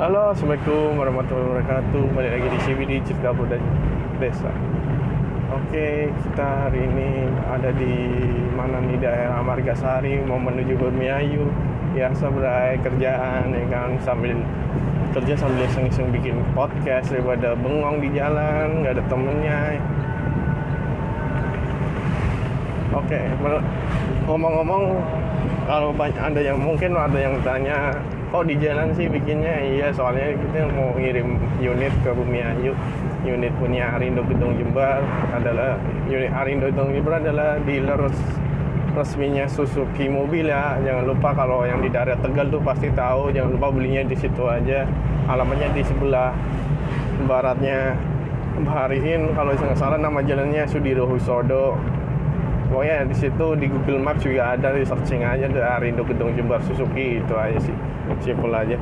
Halo, Assalamualaikum warahmatullahi wabarakatuh. Balik lagi di CBD Cerita dan Desa. Oke, kita hari ini ada di mana nih daerah Margasari Mau menuju Burmiayu Biasa berai kerjaan ya kan Sambil kerja sambil iseng-iseng bikin podcast Daripada bengong di jalan, nggak ada temennya. Oke, ngomong-ngomong kalau banyak ada yang mungkin ada yang tanya kok di jalan sih bikinnya? Iya soalnya kita mau ngirim unit ke Bumi Ayu. Unit punya Arindo Gedung Jember adalah unit Arindo Gedung Jember adalah dealer resminya Suzuki mobil ya. Jangan lupa kalau yang di daerah Tegal tuh pasti tahu. Jangan lupa belinya di situ aja. Alamatnya di sebelah baratnya Bahariin kalau nggak salah nama jalannya Sudiro Husodo pokoknya di situ di Google Maps juga ada di searching aja dari Indo Gedung Jember Suzuki itu aja sih simpel aja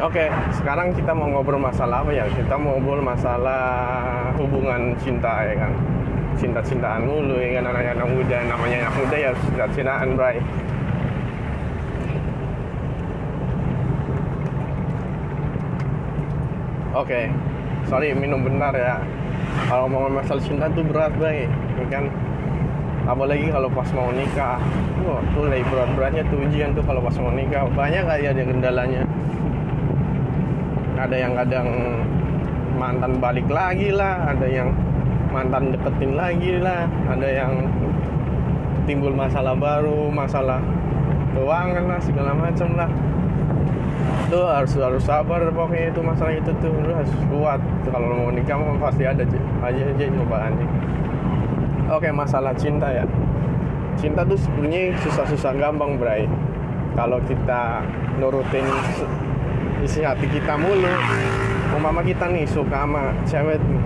Oke, sekarang kita mau ngobrol masalah apa ya? Kita mau ngobrol masalah hubungan cinta ya kan. Cinta-cintaan mulu ya kan anak-anak muda, namanya anak muda ya cinta-cintaan, bray. Oke, sorry minum bentar ya. Kalau ngomongin masalah cinta tuh berat, bray. Ya kan apalagi kalau pas mau nikah. Wah tuh lagi berat-beratnya tuh ujian tuh kalau pas mau nikah. Banyak kayak ada kendalanya? Ada yang kadang mantan balik lagi lah ada yang mantan deketin lagi lah ada yang timbul masalah baru masalah keuangan lah segala macam lah. Tuh harus harus sabar pokoknya itu masalah itu tuh. Lu harus kuat. Kalau mau nikah pasti ada aja aja cobaannya Oke masalah cinta ya. Cinta tuh sebenarnya susah-susah gampang Bray. Kalau kita nurutin isi hati kita mulu. Umpama kita nih suka sama cewek nih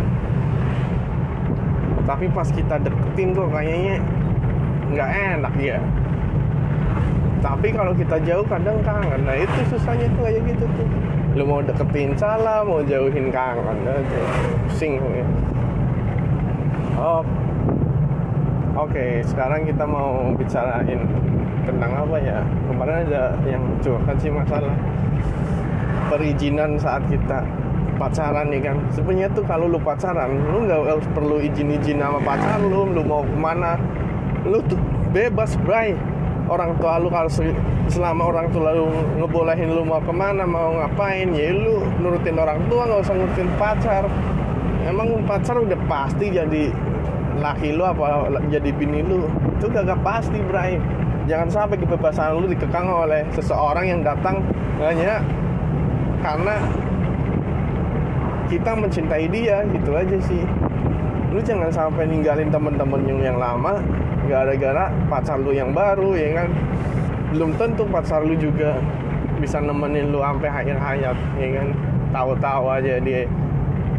Tapi pas kita deketin kok kayaknya nggak enak ya. Tapi kalau kita jauh kadang kangen. Nah itu susahnya tuh kayak gitu tuh. Lu mau deketin salah, mau jauhin kangen Pusing ya. Oh Oke, sekarang kita mau bicarain tentang apa ya? Kemarin ada yang curhat sih masalah perizinan saat kita pacaran nih kan. Sebenarnya tuh kalau lu pacaran, lu nggak perlu izin-izin sama pacar lu, lu mau ke mana, lu tuh bebas, bray. Orang tua lu kalau selama orang tua lu ngebolehin lu mau ke mana, mau ngapain, ya lu nurutin orang tua, nggak usah nurutin pacar. Emang pacar udah pasti jadi laki lu apa jadi bini lu? Itu gak pasti Bray jangan sampai kebebasan lu dikekang oleh seseorang yang datang. Hanya karena kita mencintai dia gitu aja sih. Lu jangan sampai ninggalin temen-temen yang yang lama gara-gara pacar lu yang baru ya kan? Belum tentu pacar lu juga bisa nemenin lu sampai akhir hayat ya kan? Tahu-tahu aja dia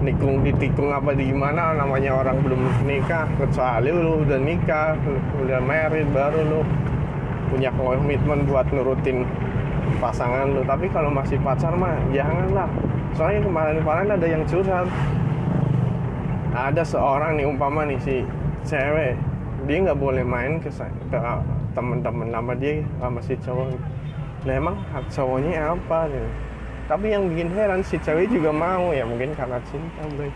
nikung ditikung apa di gimana namanya orang belum nikah kecuali lu udah nikah udah married baru lu punya komitmen buat nurutin pasangan lu. Tapi kalau masih pacar mah janganlah. Soalnya kemarin-kemarin ada yang curhat. Ada seorang nih umpama nih si cewek. Dia nggak boleh main ke, temen-temen nama dia sama si cowok. Nah emang cowoknya apa gitu tapi yang bikin heran si cewek juga mau ya mungkin karena cinta bray.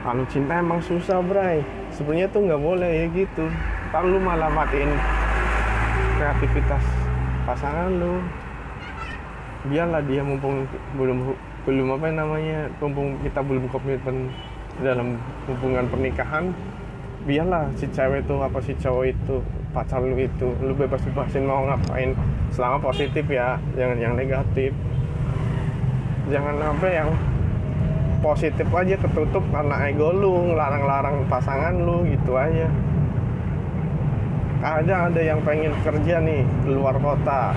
Kalau cinta emang susah bray. Sebenarnya tuh nggak boleh ya gitu. Kalau lu malah matiin kreativitas pasangan lu. Biarlah dia mumpung belum belum apa namanya mumpung kita belum komitmen dalam hubungan pernikahan biarlah si cewek itu apa si cowok itu pacar lu itu lu bebas bebasin mau ngapain. Selama positif ya jangan yang negatif. Jangan apa yang positif aja ketutup karena ego lu ngelarang-larang pasangan lu gitu aja. Ada ada yang pengen kerja nih di luar kota.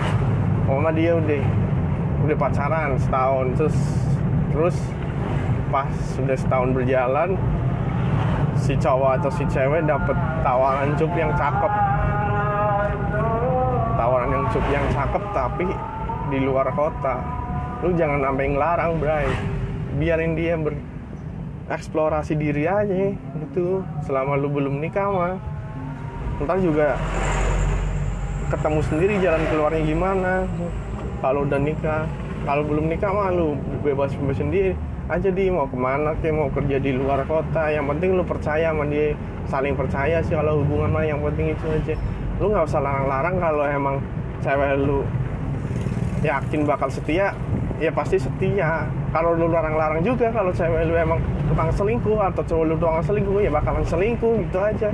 Mama dia udah udah pacaran setahun terus terus pas sudah setahun berjalan si cowok atau si cewek dapet tawaran job yang cakep. Tawaran yang cukup yang cakep tapi di luar kota. Lu jangan sampai ngelarang bray. Biarin dia bereksplorasi diri aja itu selama lu belum nikah mah ntar juga ketemu sendiri jalan keluarnya gimana. Kalau udah nikah kalau belum nikah mah lu bebas bebas sendiri aja di mau ke mana kayak mau kerja di luar kota. Yang penting lu percaya sama dia saling percaya sih kalau hubungan mah. Yang penting itu aja. Lu nggak usah larang-larang kalau emang cewek lu yakin bakal setia ya pasti setia. Kalau lu larang-larang juga kalau cewek lu emang tukang selingkuh atau cowok lu tukang selingkuh ya bakalan selingkuh gitu aja.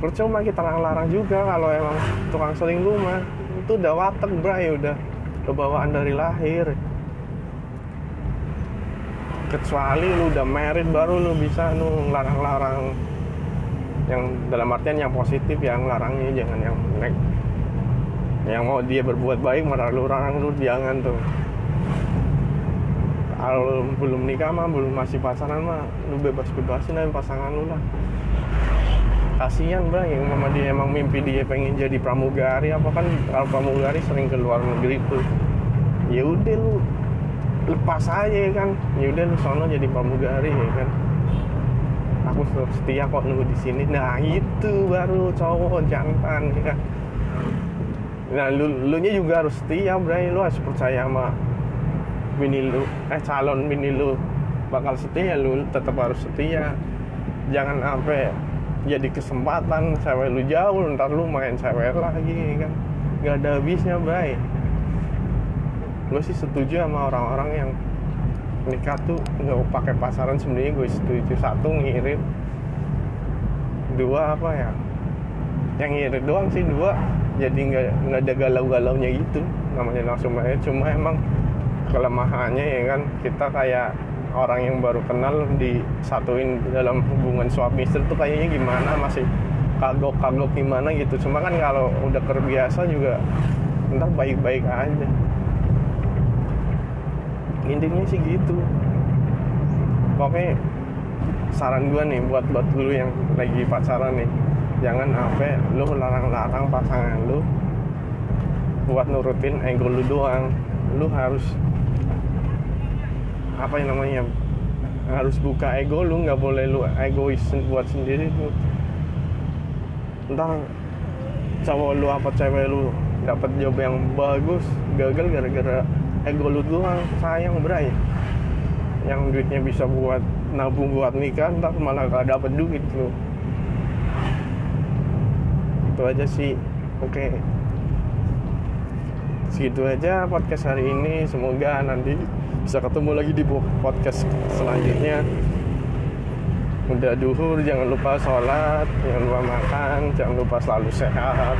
Percuma kita larang-larang juga kalau emang tukang selingkuh mah. Itu udah watek bray udah kebawaan dari lahir kecuali lu udah married baru lu bisa lu larang-larang yang dalam artian yang positif yang larangnya jangan yang nek yang mau dia berbuat baik malah lu larang lu jangan tuh. Kalau belum nikah mah belum masih pacaran mah lu bebas bebasin aja pasangan lu lah. Kasihan bang yang mama dia emang mimpi dia pengen jadi pramugari apa kan kalau pramugari sering ke luar negeri tuh. Ya udah lu lepas aja ya kan? Ya udah lu sono jadi pramugari ya kan? Aku setia kok nunggu di sini. Nah itu baru cowok jantan ya kan? Nah lu, lu nya juga harus setia bray. Lu harus percaya sama bini lu. Eh calon bini lu bakal setia lu tetap harus setia. Jangan sampai jadi kesempatan cewek lu jauh ntar lu main cewek lagi kan? Gak ada habisnya bray gue sih setuju sama orang-orang yang nikah tuh nggak pakai pasaran. Sebenarnya gue setuju. Satu ngirit. Dua apa ya? Yang ngirit doang sih. Dua jadi nggak nggak ada galau-galaunya gitu. Namanya langsung aja. Cuma emang kelemahannya ya kan kita kayak orang yang baru kenal disatuin dalam hubungan suami istri tuh kayaknya gimana? Masih kagok-kagok gimana gitu. Cuma kan kalau udah terbiasa juga entah baik-baik aja intinya sih gitu. Pokoknya saran gue nih buat buat lu yang lagi pacaran nih jangan apa lu larang-larang pasangan lu buat nurutin ego lu doang. Lu harus apa yang namanya harus buka ego lu nggak boleh lu egois buat sendiri tuh ntar cowok lu apa cewek lu dapat job yang bagus gagal gara-gara ego lu doang sayang bray. Yang duitnya bisa buat nabung buat nikah ntar malah gak dapet duit lu itu aja sih. Oke. Okay. segitu aja podcast hari ini. Semoga nanti bisa ketemu lagi di podcast selanjutnya. Udah duhur jangan lupa sholat jangan lupa makan jangan lupa selalu sehat.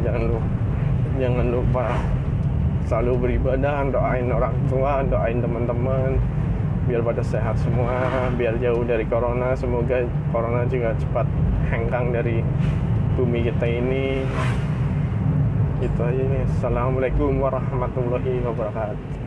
Jangan lupa jangan lupa selalu beribadah doain orang tua doain teman-teman biar pada sehat semua biar jauh dari corona. Semoga corona juga cepat hengkang dari bumi kita ini. Itu aja nih. Assalamualaikum warahmatullahi wabarakatuh